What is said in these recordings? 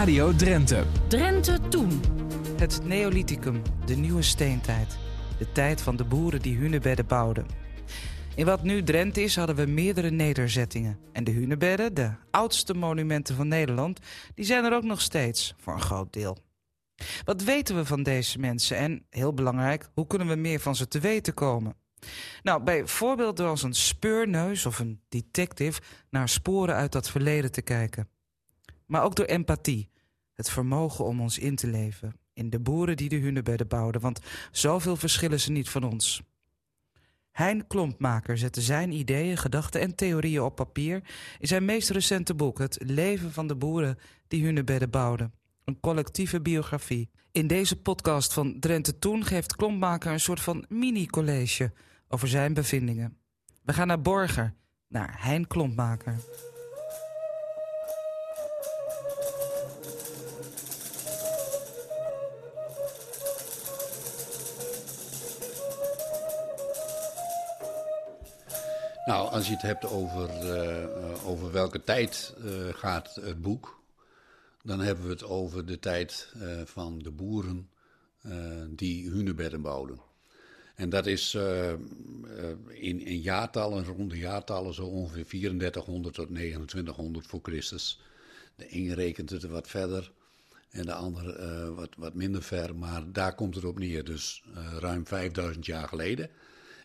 Radio Drenthe. Drenthe Toen. Het Neolithicum, de nieuwe steentijd. De tijd van de boeren die hunebedden bouwden. In wat nu Drenthe is, hadden we meerdere nederzettingen. En de hunebedden, de oudste monumenten van Nederland, die zijn er ook nog steeds, voor een groot deel. Wat weten we van deze mensen en, heel belangrijk, hoe kunnen we meer van ze te weten komen? Nou, bij voorbeelden als een speurneus of een detective naar sporen uit dat verleden te kijken. Maar ook door empathie, het vermogen om ons in te leven in de boeren die de hunebedden bouwden, want zoveel verschillen ze niet van ons. Hein Klompmaker zette zijn ideeën, gedachten en theorieën op papier in zijn meest recente boek, Het leven van de boeren die hunebedden bouwden. Een collectieve biografie. In deze podcast van Drenthe Toen geeft Klompmaker een soort van mini-college over zijn bevindingen. We gaan naar Borger, naar Hein Klompmaker. Nou, als je het hebt over, uh, over welke tijd uh, gaat het boek, dan hebben we het over de tijd uh, van de boeren die hunebedden bouwden. En dat is in, in jaartallen, ronde jaartallen, zo ongeveer 3400 tot 2900 voor Christus. De een rekent het wat verder en de ander wat, wat minder ver, maar daar komt het op neer. Dus ruim 5000 jaar geleden.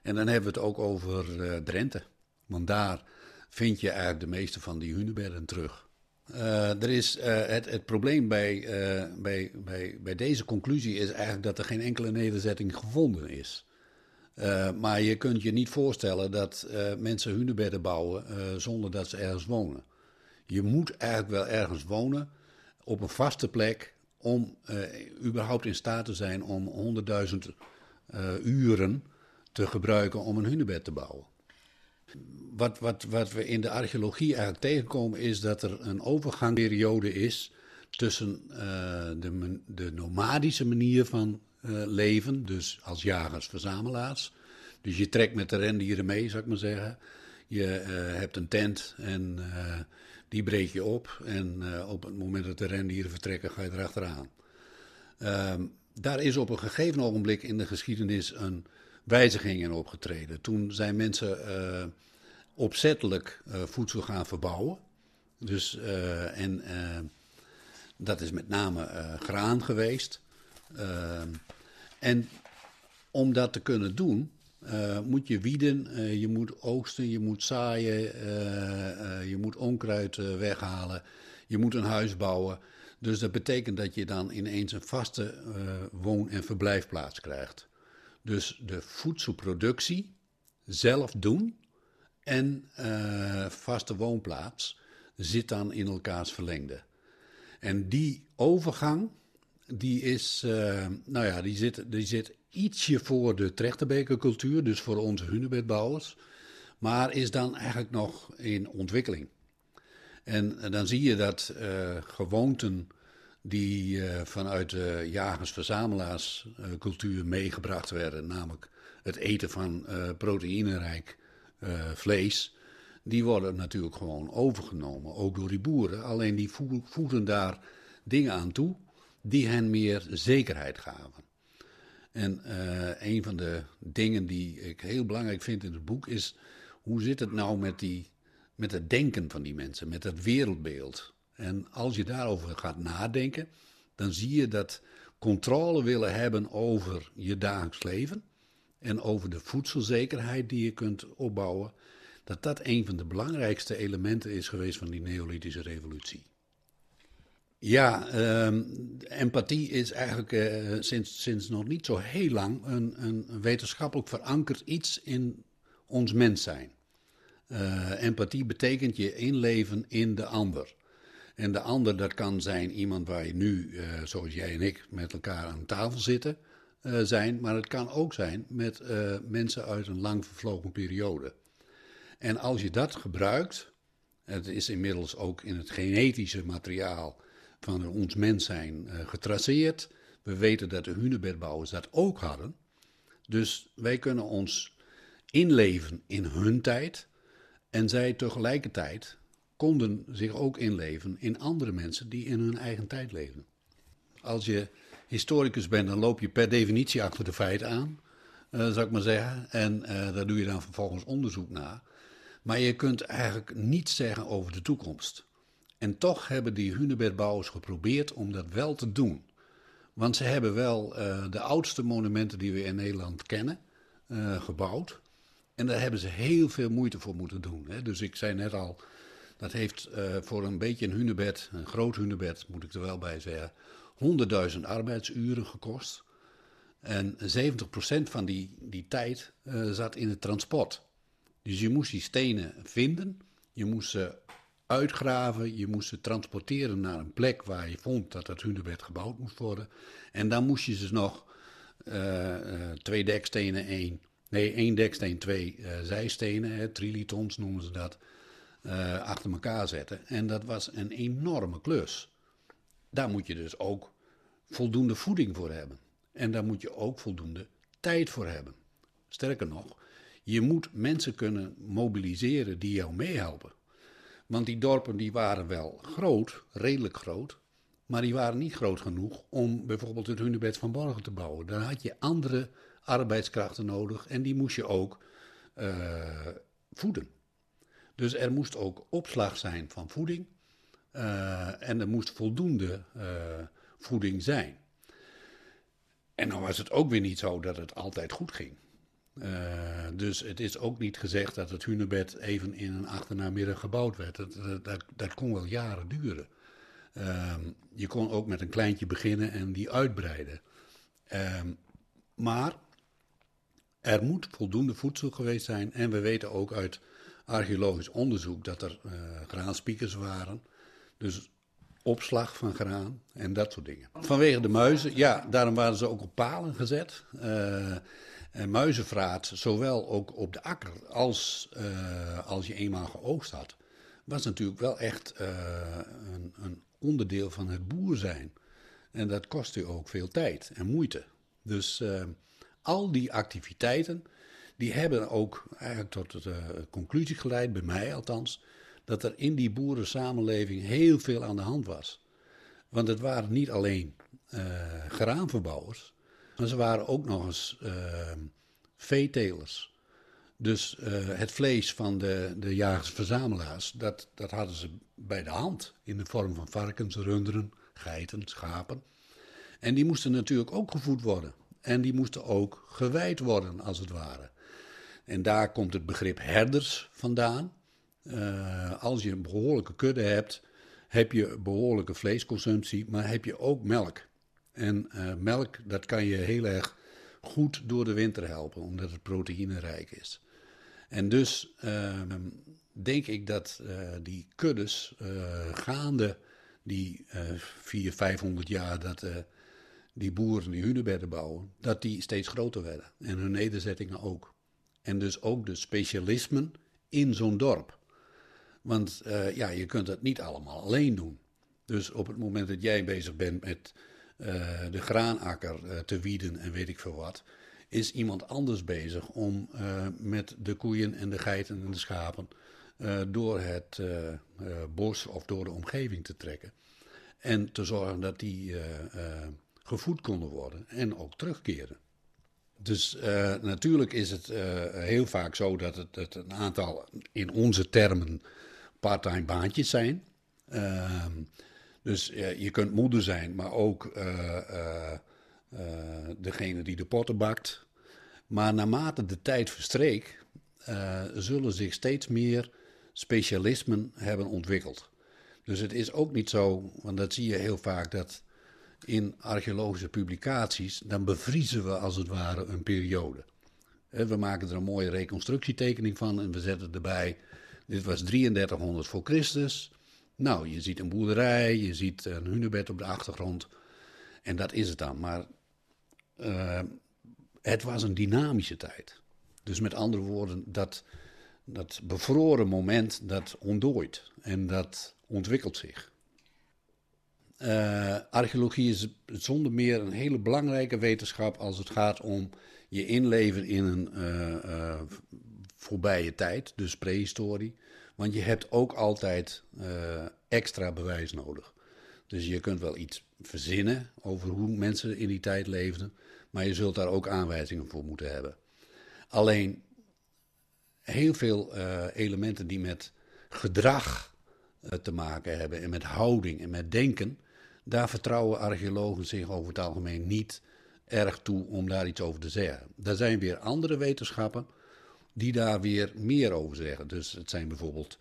En dan hebben we het ook over Drenthe. Want daar vind je eigenlijk de meeste van die hunebedden terug. Uh, er is, uh, het, het probleem bij, uh, bij, bij, bij deze conclusie is eigenlijk dat er geen enkele nederzetting gevonden is. maar je kunt je niet voorstellen dat mensen hunebedden bouwen zonder dat ze ergens wonen. Je moet eigenlijk wel ergens wonen op een vaste plek om überhaupt in staat te zijn om 100.000 uren te gebruiken om een hunebed te bouwen wat, wat, wat we in de archeologie eigenlijk tegenkomen is dat er een overgangsperiode is tussen uh, de, de, nomadische manier van uh, leven, dus als jagers-verzamelaars. Dus je trekt met de rendieren mee, zou ik maar zeggen. Je uh, hebt een tent en die breek je op. En op het moment dat de rendieren vertrekken, ga je erachteraan. Ehm, daar is op een gegeven ogenblik in de geschiedenis een wijziging in opgetreden. Toen zijn mensen opzettelijk uh, voedsel gaan verbouwen. Dus, uh, en uh, dat is met name graan geweest. en om dat te kunnen doen, moet je wieden, je moet oogsten, je moet zaaien, je moet onkruid weghalen, je moet een huis bouwen. Dus dat betekent dat je dan ineens een vaste woon- en verblijfplaats krijgt. Dus de voedselproductie zelf doen, en uh, vaste woonplaats zit dan in elkaars verlengde. En die overgang, die is, uh, nou ja, die zit, die zit ietsje voor de Trechterbekercultuur, dus voor onze hunebedbouwers, maar is dan eigenlijk nog in ontwikkeling. En, en dan zie je dat uh, gewoonten die vanuit de jagers-verzamelaars-cultuur meegebracht werden, namelijk het eten van proteïnerijk uh, vlees, die worden natuurlijk gewoon overgenomen, ook door die boeren. Alleen die voegen daar dingen aan toe die hen meer zekerheid gaven. En een van de dingen die ik heel belangrijk vind in het boek is, hoe zit het nou met, die, met het denken van die mensen, met het wereldbeeld? En als je daarover gaat nadenken, dan zie je dat controle willen hebben over je dagelijks leven en over de voedselzekerheid die je kunt opbouwen, dat dat een van de belangrijkste elementen is geweest van die Neolithische revolutie. Ja, ehm, empathie is eigenlijk uh, sinds, sinds nog niet zo heel lang een, een wetenschappelijk verankerd iets in ons mens zijn. Uh, empathie betekent je inleven in de ander. En de ander, dat kan zijn iemand waar je nu, uh, zoals jij en ik, met elkaar aan tafel zitten. Uh, zijn, maar het kan ook zijn met uh, mensen uit een lang vervlogen periode. En als je dat gebruikt, het is inmiddels ook in het genetische materiaal van ons mens zijn getraceerd. We weten dat de hunebedbouwers dat ook hadden. Dus wij kunnen ons inleven in hun tijd en zij tegelijkertijd konden zich ook inleven in andere mensen die in hun eigen tijd leven. Als je historicus bent, dan loop je per definitie achter de feiten aan, uh, zou ik maar zeggen. En uh, daar doe je dan vervolgens onderzoek naar. Maar je kunt eigenlijk niets zeggen over de toekomst. En toch hebben die Hunebedbouwers geprobeerd om dat wel te doen. Want ze hebben wel uh, de oudste monumenten die we in Nederland kennen gebouwd. En daar hebben ze heel veel moeite voor moeten doen. Hè. Dus ik zei net al, dat heeft uh, voor een beetje een hunebed, een groot hunebed moet ik er wel bij zeggen, 100.000 arbeidsuren gekost. En 70% van die, die tijd uh, zat in het transport. Dus je moest die stenen vinden, je moest ze uitgraven, je moest ze transporteren naar een plek waar je vond dat het hunebed gebouwd moest worden. En dan moest je ze nog uh, twee dekstenen, één Nee, één deksteen, twee zijstenen, hè, trilitons noemen ze dat, uh, achter elkaar zetten. En dat was een enorme klus. Daar moet je dus ook voldoende voeding voor hebben. En daar moet je ook voldoende tijd voor hebben. Sterker nog, je moet mensen kunnen mobiliseren die jou meehelpen. Want die dorpen die waren wel groot, redelijk groot, maar die waren niet groot genoeg om bijvoorbeeld het Hunebed van Borgen te bouwen. Dan had je andere arbeidskrachten nodig en die moest je ook uh, voeden. Dus er moest ook opslag zijn van voeding uh, en er moest voldoende uh, voeding zijn. En dan was het ook weer niet zo dat het altijd goed ging. Uh, dus het is ook niet gezegd dat het hunebed even in een achternamiddag gebouwd werd. Dat, dat, dat kon wel jaren duren. Uh, je kon ook met een kleintje beginnen en die uitbreiden. Uh, maar er moet voldoende voedsel geweest zijn. En we weten ook uit archeologisch onderzoek dat er uh, graanspiekers waren. Dus opslag van graan en dat soort dingen. Vanwege de muizen, ja, daarom waren ze ook op palen gezet. Uh, en muizenvraat, zowel ook op de akker als uh, als je eenmaal geoogst had, was natuurlijk wel echt een, een, onderdeel van het boer zijn. En dat kostte ook veel tijd en moeite. Dus al die activiteiten, die hebben ook eigenlijk tot de conclusie geleid, bij mij althans, dat er in die boerensamenleving heel veel aan de hand was. Want het waren niet alleen uh, graanverbouwers, maar ze waren ook nog eens uh, veetelers. Dus uh, het vlees van de, de jagers-verzamelaars, dat, dat hadden ze bij de hand in de vorm van varkens, runderen, geiten, schapen. En die moesten natuurlijk ook gevoed worden. En die moesten ook gewijd worden, als het ware. En daar komt het begrip herders vandaan. Uh, als je een behoorlijke kudde hebt, heb je behoorlijke vleesconsumptie, maar heb je ook melk. En uh, melk, dat kan je heel erg goed door de winter helpen, omdat het proteïnerijk is. En dus uh, denk ik dat die kuddes gaande die 400, 500 jaar dat die boeren die hunebedden bouwen, dat die steeds groter werden. En hun nederzettingen ook. En dus ook de specialismen in zo'n dorp. Want uh, ja, je kunt dat niet allemaal alleen doen. Dus op het moment dat jij bezig bent met uh, de graanakker uh, te wieden en weet ik veel wat, is iemand anders bezig om met de koeien en de geiten en de schapen door het bos of door de omgeving te trekken. En te zorgen dat die gevoed konden worden en ook terugkeren. Dus uh, natuurlijk is het uh, heel vaak zo dat het, een aantal in onze termen parttime baantjes zijn. Uh, dus je kunt moeder zijn, maar ook eh, degene die de potten bakt. Maar naarmate de tijd verstreek, zullen zich steeds meer specialismen hebben ontwikkeld. Dus het is ook niet zo, want dat zie je heel vaak, dat in archeologische publicaties, dan bevriezen we als het ware een periode. We maken er een mooie reconstructietekening van en we zetten erbij, dit was 3300 voor Christus. Nou, je ziet een boerderij, je ziet een hunebed op de achtergrond en dat is het dan. Maar uh, het was een dynamische tijd. Dus met andere woorden, dat, dat bevroren moment, dat ontdooit en dat ontwikkelt zich. Uh, archeologie is zonder meer een hele belangrijke wetenschap als het gaat om je inleven in een uh, voorbije tijd, dus prehistorie. Want je hebt ook altijd extra bewijs nodig. Dus je kunt wel iets verzinnen over hoe mensen in die tijd leefden, maar je zult daar ook aanwijzingen voor moeten hebben. Alleen heel veel elementen die met gedrag te maken hebben en met houding en met denken, daar vertrouwen archeologen zich over het algemeen niet erg toe om daar iets over te zeggen. Er zijn weer andere wetenschappen die daar weer meer over zeggen. Dus het zijn bijvoorbeeld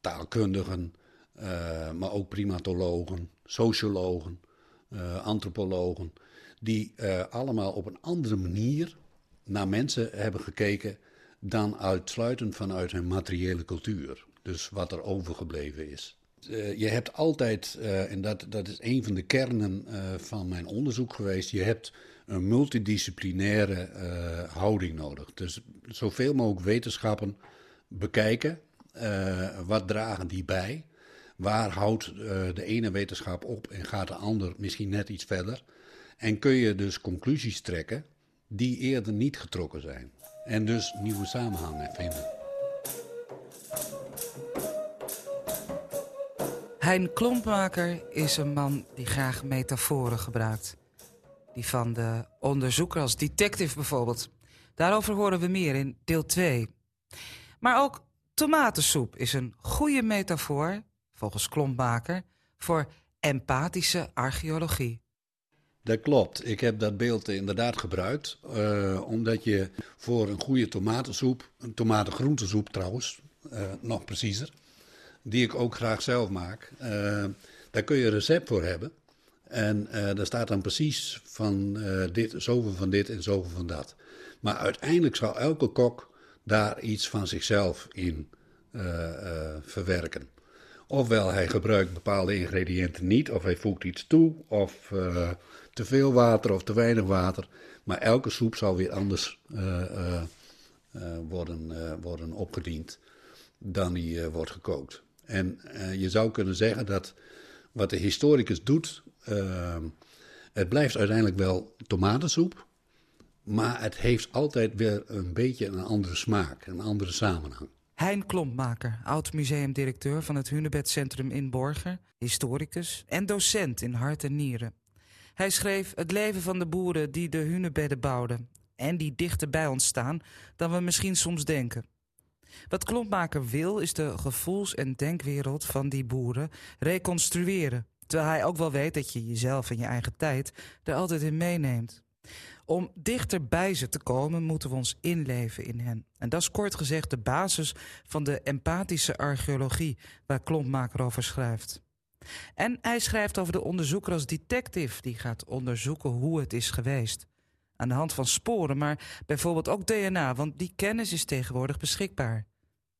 taalkundigen, uh, maar ook primatologen, sociologen, uh, antropologen, die uh, allemaal op een andere manier naar mensen hebben gekeken dan uitsluitend vanuit hun materiële cultuur. Dus wat er overgebleven is. Je hebt altijd, en dat, dat is een van de kernen van mijn onderzoek geweest, je hebt een multidisciplinaire houding nodig. Dus zoveel mogelijk wetenschappen bekijken. Wat dragen die bij? Waar houdt de ene wetenschap op en gaat de ander misschien net iets verder? En kun je dus conclusies trekken die eerder niet getrokken zijn. En dus nieuwe samenhangen vinden. Hein Klompmaker is een man die graag metaforen gebruikt. Die van de onderzoeker als detective bijvoorbeeld. Daarover horen we meer in deel 2. Maar ook tomatensoep is een goede metafoor, volgens Klompmaker, voor empathische archeologie. Dat klopt. Ik heb dat beeld inderdaad gebruikt. Uh, omdat je voor een goede tomatensoep, een tomatengroentesoep trouwens, uh, nog preciezer, die ik ook graag zelf maak, uh, daar kun je een recept voor hebben. En uh, daar staat dan precies van uh, dit, zoveel van dit en zoveel van dat. Maar uiteindelijk zal elke kok daar iets van zichzelf in verwerken. Ofwel hij gebruikt bepaalde ingrediënten niet, of hij voegt iets toe, of te veel water of te weinig water. Maar elke soep zal weer anders worden, worden opgediend dan die wordt gekookt. En je zou kunnen zeggen dat wat de historicus doet, uh, het blijft uiteindelijk wel tomatensoep, maar het heeft altijd weer een beetje een andere smaak, een andere samenhang. Hein Klompmaker, oud-museumdirecteur van het Hunebedcentrum in Borger, historicus en docent in hart en nieren. Hij schreef het leven van de boeren die de hunebedden bouwden en die dichter bij ons staan dan we misschien soms denken. Wat Klompmaker wil is de gevoels- en denkwereld van die boeren reconstrueren. Terwijl hij ook wel weet dat je jezelf en je eigen tijd er altijd in meeneemt. Om dichter bij ze te komen moeten we ons inleven in hen. En dat is kort gezegd de basis van de empathische archeologie waar Klompmaker over schrijft. En hij schrijft over de onderzoeker als detective die gaat onderzoeken hoe het is geweest aan de hand van sporen, maar bijvoorbeeld ook DNA, want die kennis is tegenwoordig beschikbaar.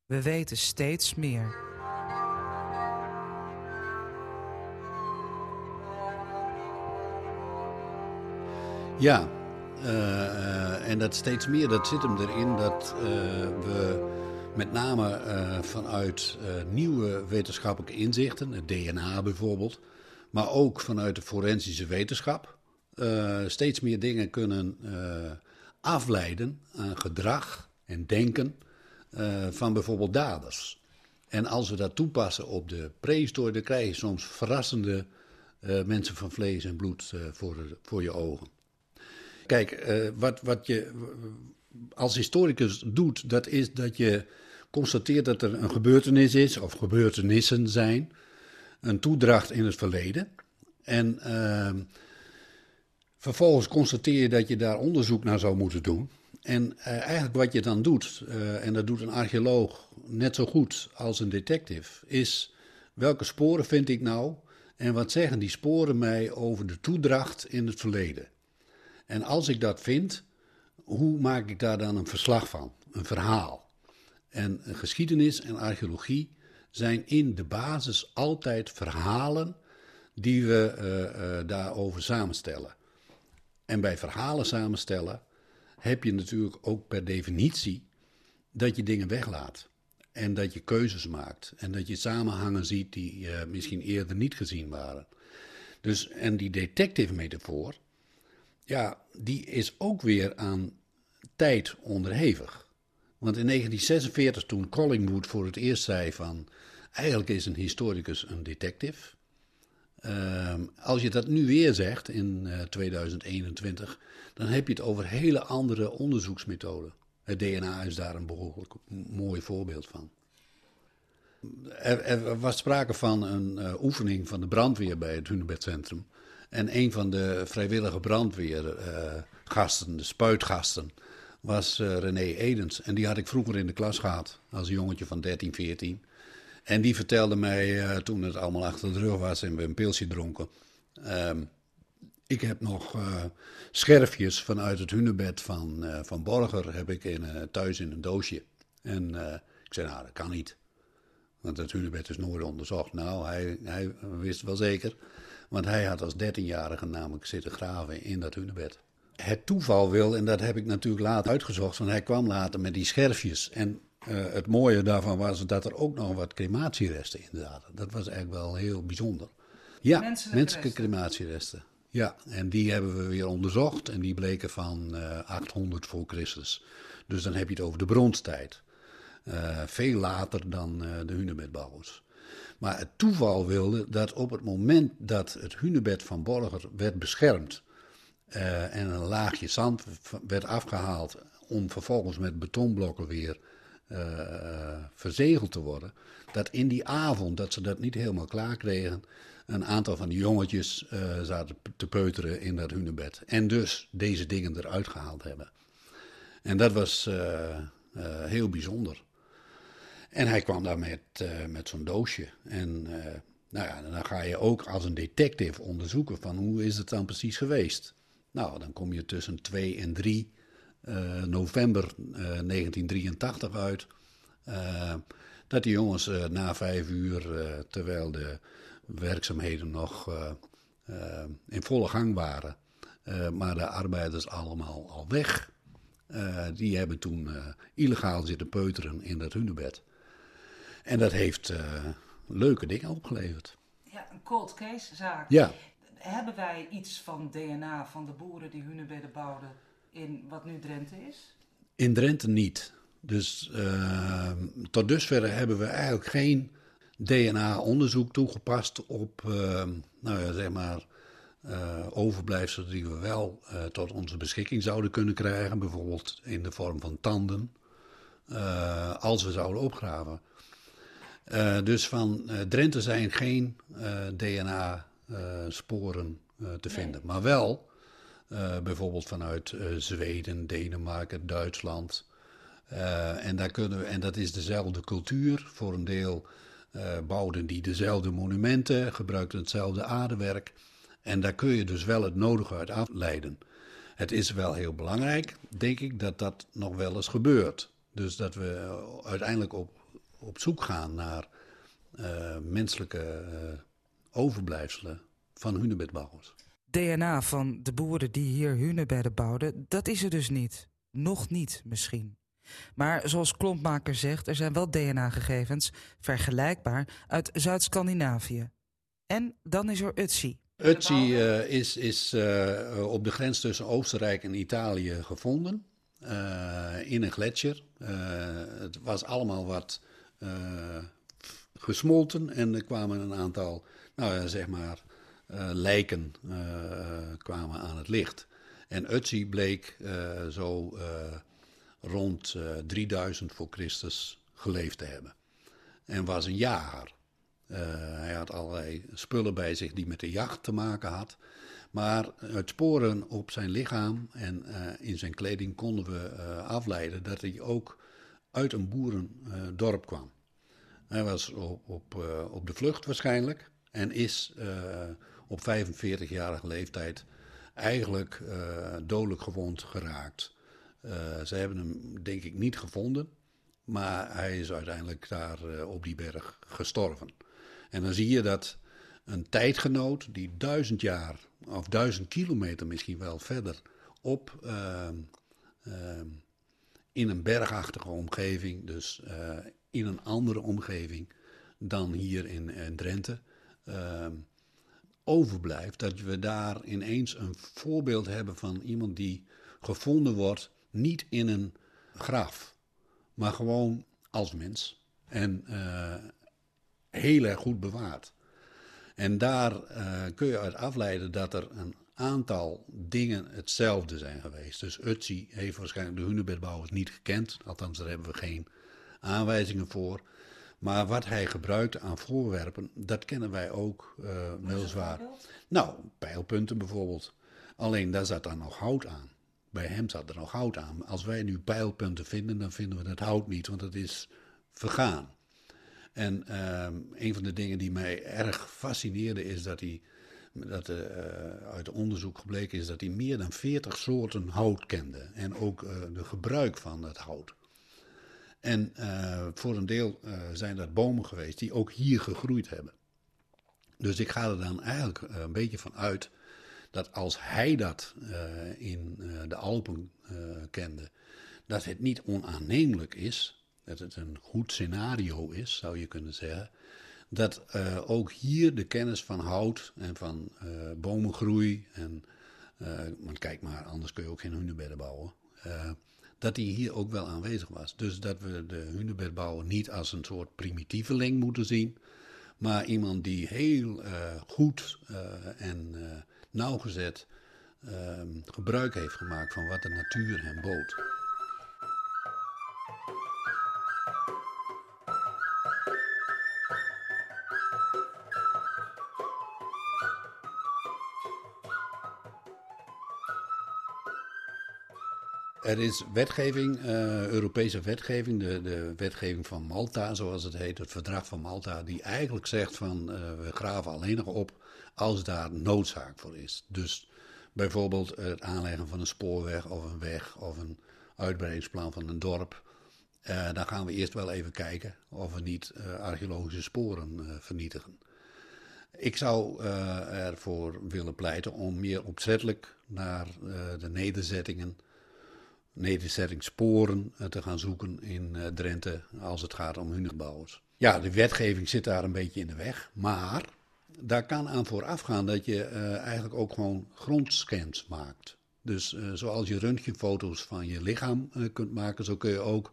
We weten steeds meer. Ja, uh, en dat steeds meer, dat zit hem erin dat uh, we met name vanuit nieuwe wetenschappelijke inzichten, het DNA bijvoorbeeld, maar ook vanuit de forensische wetenschap, uh, steeds meer dingen kunnen uh, afleiden aan gedrag en denken uh, van bijvoorbeeld daders. En als we dat toepassen op de prehistorie, dan krijg je soms verrassende mensen van vlees en bloed voor, voor je ogen. Kijk, wat, wat je als historicus doet, dat is dat je constateert dat er een gebeurtenis is, of gebeurtenissen zijn, een toedracht in het verleden. En ehm, Vervolgens constateer je dat je daar onderzoek naar zou moeten doen. En uh, eigenlijk wat je dan doet, uh, en dat doet een archeoloog net zo goed als een detective, is welke sporen vind ik nou en wat zeggen die sporen mij over de toedracht in het verleden? En als ik dat vind, hoe maak ik daar dan een verslag van, een verhaal? En geschiedenis en archeologie zijn in de basis altijd verhalen die we uh, daarover samenstellen. En bij verhalen samenstellen heb je natuurlijk ook per definitie dat je dingen weglaat. En dat je keuzes maakt. En dat je samenhangen ziet die uh, misschien eerder niet gezien waren. Dus, en die detective metafoor, ja, die is ook weer aan tijd onderhevig. Want in 1946, toen Collingwood voor het eerst zei van... eigenlijk is een historicus een detective... Ehm, als je dat nu weer zegt in 2021, eh, dan heb je het over hele andere onderzoeksmethoden. Het DNA is daar een behoorlijk mooi voorbeeld van. Er, er was sprake van een uh, oefening van de brandweer bij het Hunebedcentrum. En een van de vrijwillige brandweergasten, uh, de spuitgasten, was René Edens. En die had ik vroeger in de klas gehad, als jongetje van 13, 14. En die vertelde mij, uh, toen het allemaal achter de rug was en we een pilsje dronken... Um, ik heb nog uh, scherfjes vanuit het hunebed van, uh, van Borger heb ik in, thuis in een doosje. En ik zei, nou, dat kan niet. Want het hunebed is nooit onderzocht. Nou, hij, hij wist wel zeker. Want hij had als dertienjarige namelijk zitten graven in dat hunebed. Het toeval wil, en dat heb ik natuurlijk later uitgezocht, want hij kwam later met die scherfjes. En uh, het mooie daarvan was dat er ook nog wat crematieresten in zaten. Dat was eigenlijk wel heel bijzonder. Ja, menselijke, menselijke crematieresten. Ja, en die hebben we weer onderzocht en die bleken van uh, 800 voor Christus. Dus dan heb je het over de bronstijd. Uh, veel later dan de hunebedbouwers. Maar het toeval wilde dat op het moment dat het hunebed van Borger werd beschermd en een laagje zand werd afgehaald om vervolgens met betonblokken weer verzegeld te worden, dat in die avond dat ze dat niet helemaal klaar kregen, een aantal van die jongetjes uh, zaten te peuteren in dat hunebed. En dus deze dingen eruit gehaald hebben. En dat was heel bijzonder. En hij kwam daar met, met zo'n doosje. En nou ja, dan ga je ook als een detective onderzoeken van hoe is het dan precies geweest. Nou, dan kom je tussen 2 en 3 eh, november 1983 uit. dat die jongens na vijf uur, terwijl de werkzaamheden nog in volle gang waren, maar de arbeiders allemaal al weg. die hebben toen illegaal zitten peuteren in dat hunebed. En dat heeft uh, leuke dingen opgeleverd. Ja, een cold case zaak. Ja. Hebben wij iets van DNA van de boeren die hunebedden bouwden in wat nu Drenthe is? In Drenthe niet. Dus uh, tot dusver hebben we eigenlijk geen DNA-onderzoek toegepast op, uh, nou ja, zeg maar, uh, overblijfselen die we wel uh, tot onze beschikking zouden kunnen krijgen. Bijvoorbeeld in de vorm van tanden, als we zouden opgraven. Dus van Drenthe zijn geen DNA-sporen te nee. vinden. Maar wel bijvoorbeeld vanuit Zweden, Denemarken, Duitsland. en, daar kunnen we, en dat is dezelfde cultuur. Voor een deel bouwden die dezelfde monumenten, gebruikten hetzelfde aardewerk. En daar kun je dus wel het nodige uit afleiden. Het is wel heel belangrijk, denk ik, dat dat nog wel eens gebeurt. Dus dat we uiteindelijk op op zoek gaan naar menselijke overblijfselen van hunebedbouwers. DNA van de boeren die hier hunebedden bouwden, dat is er dus niet. Nog niet misschien. Maar zoals Klompmaker zegt, er zijn wel DNA-gegevens, vergelijkbaar, uit Zuid-Scandinavië. En dan is er Utsi. Utsi uh, is, is uh, op de grens tussen Oostenrijk en Italië gevonden. Uh, in een gletsjer. het was allemaal wat gesmolten en er kwamen een aantal, nou ja, zeg maar, lijken uh, kwamen aan het licht. En Utsi bleek zo rond 3000 voor Christus geleefd te hebben. En was een jager. hij had allerlei spullen bij zich die met de jacht te maken had. Maar uit sporen op zijn lichaam en in zijn kleding konden we afleiden dat hij ook uit een boerendorp kwam. Hij was op, op, op de vlucht waarschijnlijk en is op 45-jarige leeftijd eigenlijk uh, dodelijk gewond geraakt. ze hebben hem denk ik niet gevonden, maar hij is uiteindelijk daar op die berg gestorven. En dan zie je dat een tijdgenoot die duizend jaar of duizend kilometer misschien wel verder op ehm, ehm, in een bergachtige omgeving, dus in een andere omgeving dan hier in, in Drenthe, uh, overblijft. Dat we daar ineens een voorbeeld hebben van iemand die gevonden wordt, niet in een graf, maar gewoon als mens. En heel erg goed bewaard. En daar kun je uit afleiden dat er een aantal dingen hetzelfde zijn geweest. Dus Utsi heeft waarschijnlijk de hunebedbouwers niet gekend. Althans, daar hebben we geen aanwijzingen voor. Maar wat hij gebruikte aan voorwerpen, dat kennen wij ook uh, weliswaar. Nou, pijlpunten bijvoorbeeld. Alleen daar zat dan nog hout aan. Bij hem zat er nog hout aan. Als wij nu pijlpunten vinden, dan vinden we dat hout niet, want het is vergaan. En uh, een van de dingen die mij erg fascineerde is dat hij dat uh, uit onderzoek gebleken is dat hij meer dan 40 soorten hout kende. En ook uh, de gebruik van het hout. En uh, voor een deel zijn dat bomen geweest die ook hier gegroeid hebben. Dus ik ga er dan eigenlijk een beetje van uit dat als hij dat in de Alpen kende, dat het niet onaannemelijk is, dat het een goed scenario is, zou je kunnen zeggen dat ook hier de kennis van hout en van bomengroei, en, want kijk maar, anders kun je ook geen hunebedden bouwen, dat die hier ook wel aanwezig was. Dus dat we de hunebedbouwer niet als een soort primitieveling moeten zien, maar iemand die heel goed en nauwgezet gebruik heeft gemaakt van wat de natuur hem bood. Er is wetgeving, uh, Europese wetgeving, de, de wetgeving van Malta, zoals het heet, het verdrag van Malta, die eigenlijk zegt van uh, we graven alleen nog op als daar noodzaak voor is. Dus bijvoorbeeld het aanleggen van een spoorweg of een weg of een uitbreidingsplan van een dorp. Uh, dan gaan we eerst wel even kijken of we niet archeologische sporen vernietigen. Ik zou ervoor willen pleiten om meer opzettelijk naar de nederzettingen nederzettingssporen eh, te gaan zoeken in eh, Drenthe als het gaat om hunebouwers. Ja, de wetgeving zit daar een beetje in de weg, maar daar kan aan vooraf gaan dat je uh, eigenlijk ook gewoon grondscans maakt. Dus zoals je röntgenfoto's van je lichaam kunt maken, zo kun je ook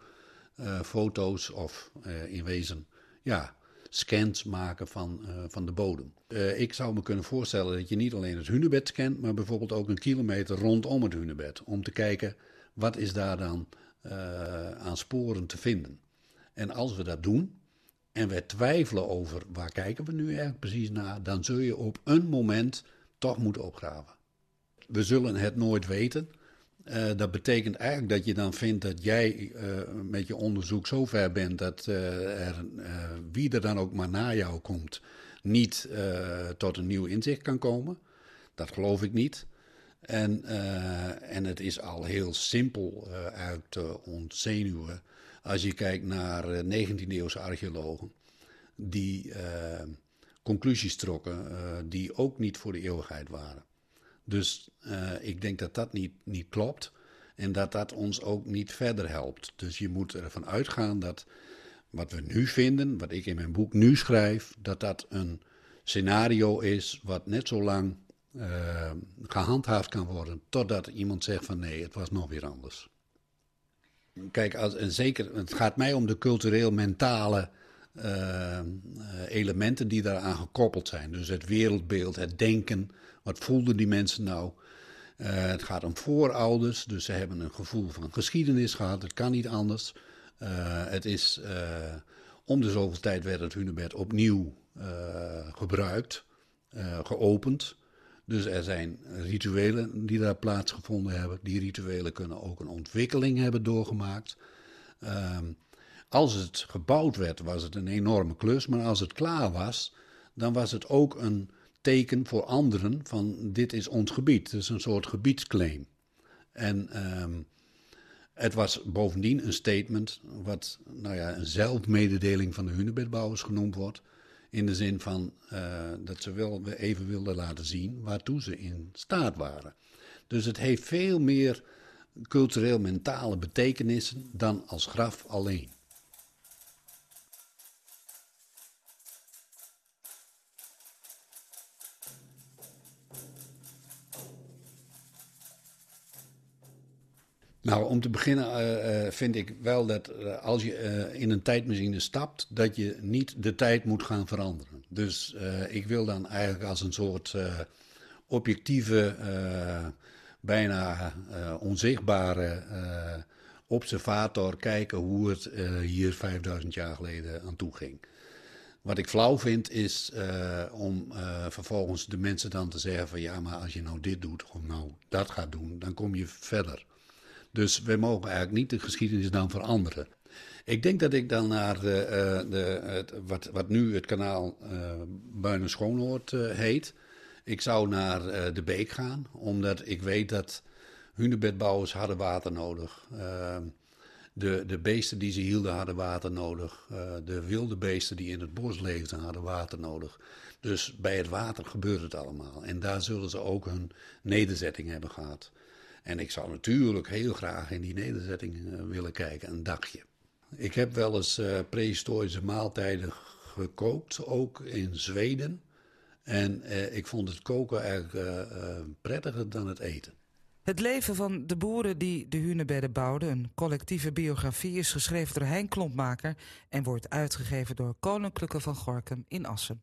foto's of in wezen ja, scans maken van, van de bodem. ik zou me kunnen voorstellen dat je niet alleen het hunebed scant, maar bijvoorbeeld ook een kilometer rondom het hunebed. Om te kijken wat is daar dan uh, aan sporen te vinden? En als we dat doen en we twijfelen over waar kijken we nu eigenlijk precies naar, dan zul je op een moment toch moeten opgraven. We zullen het nooit weten. Uh, dat betekent eigenlijk dat je dan vindt dat jij uh, met je onderzoek zo ver bent dat er, wie er dan ook maar na jou komt, niet tot een nieuw inzicht kan komen. Dat geloof ik niet. En, uh, en het is al heel simpel uh, uit te ontzenuwen als je kijkt naar 19e-eeuwse eh, archeologen die conclusies trokken die ook niet voor de eeuwigheid waren. Dus ik denk dat dat niet, niet klopt en dat dat ons ook niet verder helpt. Dus je moet ervan uitgaan dat wat we nu vinden, wat ik in mijn boek nu schrijf, dat dat een scenario is wat net zo lang uh, gehandhaafd kan worden. Totdat iemand zegt van nee, het was nog weer anders. Kijk, en zeker, het gaat mij om de cultureel-mentale uh, elementen die daaraan gekoppeld zijn. Dus het wereldbeeld, het denken. Wat voelden die mensen nou? Uh, het gaat om voorouders, dus ze hebben een gevoel van geschiedenis gehad. Het kan niet anders. het is om de zoveel tijd werd het hunebed opnieuw gebruikt, geopend. Dus er zijn rituelen die daar plaatsgevonden hebben. Die rituelen kunnen ook een ontwikkeling hebben doorgemaakt. Um, als het gebouwd werd, was het een enorme klus. Maar als het klaar was, dan was het ook een teken voor anderen van dit is ons gebied. Dus een soort gebiedsclaim. En um, het was bovendien een statement wat nou ja, een zelfmededeling van de hunebedbouwers genoemd wordt. In de zin van uh, dat ze wel even wilden laten zien waartoe ze in staat waren. Dus het heeft veel meer cultureel-mentale betekenissen dan als graf alleen. Nou, om te beginnen vind ik wel dat als je in een tijdmachine stapt, dat je niet de tijd moet gaan veranderen. Dus ik wil dan eigenlijk als een soort objectieve, bijna onzichtbare observator kijken hoe het hier 5000 jaar geleden aan toe ging. Wat ik flauw vind is om vervolgens de mensen dan te zeggen van ja, maar als je nou dit doet of nou dat gaat doen, dan kom je verder. Dus wij mogen eigenlijk niet de geschiedenis dan veranderen. Ik denk dat ik dan naar de, uh, de, het, wat, wat nu het kanaal Buinen Schoonhoort heet. Ik zou naar de beek gaan, omdat ik weet dat hunebedbouwers hadden water nodig. De, de beesten die ze hielden hadden water nodig. Uh, de wilde beesten die in het bos leefden hadden water nodig. Dus bij het water gebeurt het allemaal. En daar zullen ze ook hun nederzetting hebben gehad. En ik zou natuurlijk heel graag in die nederzetting uh, willen kijken, een dagje. Ik heb wel eens uh, prehistorische maaltijden gekookt, ook in Zweden. En ik vond het koken eigenlijk prettiger dan het eten. Het leven van de boeren die de hunebedden bouwden, een collectieve biografie, is geschreven door Hein Klompmaker en wordt uitgegeven door Koninklijke van Gorkum in Assen.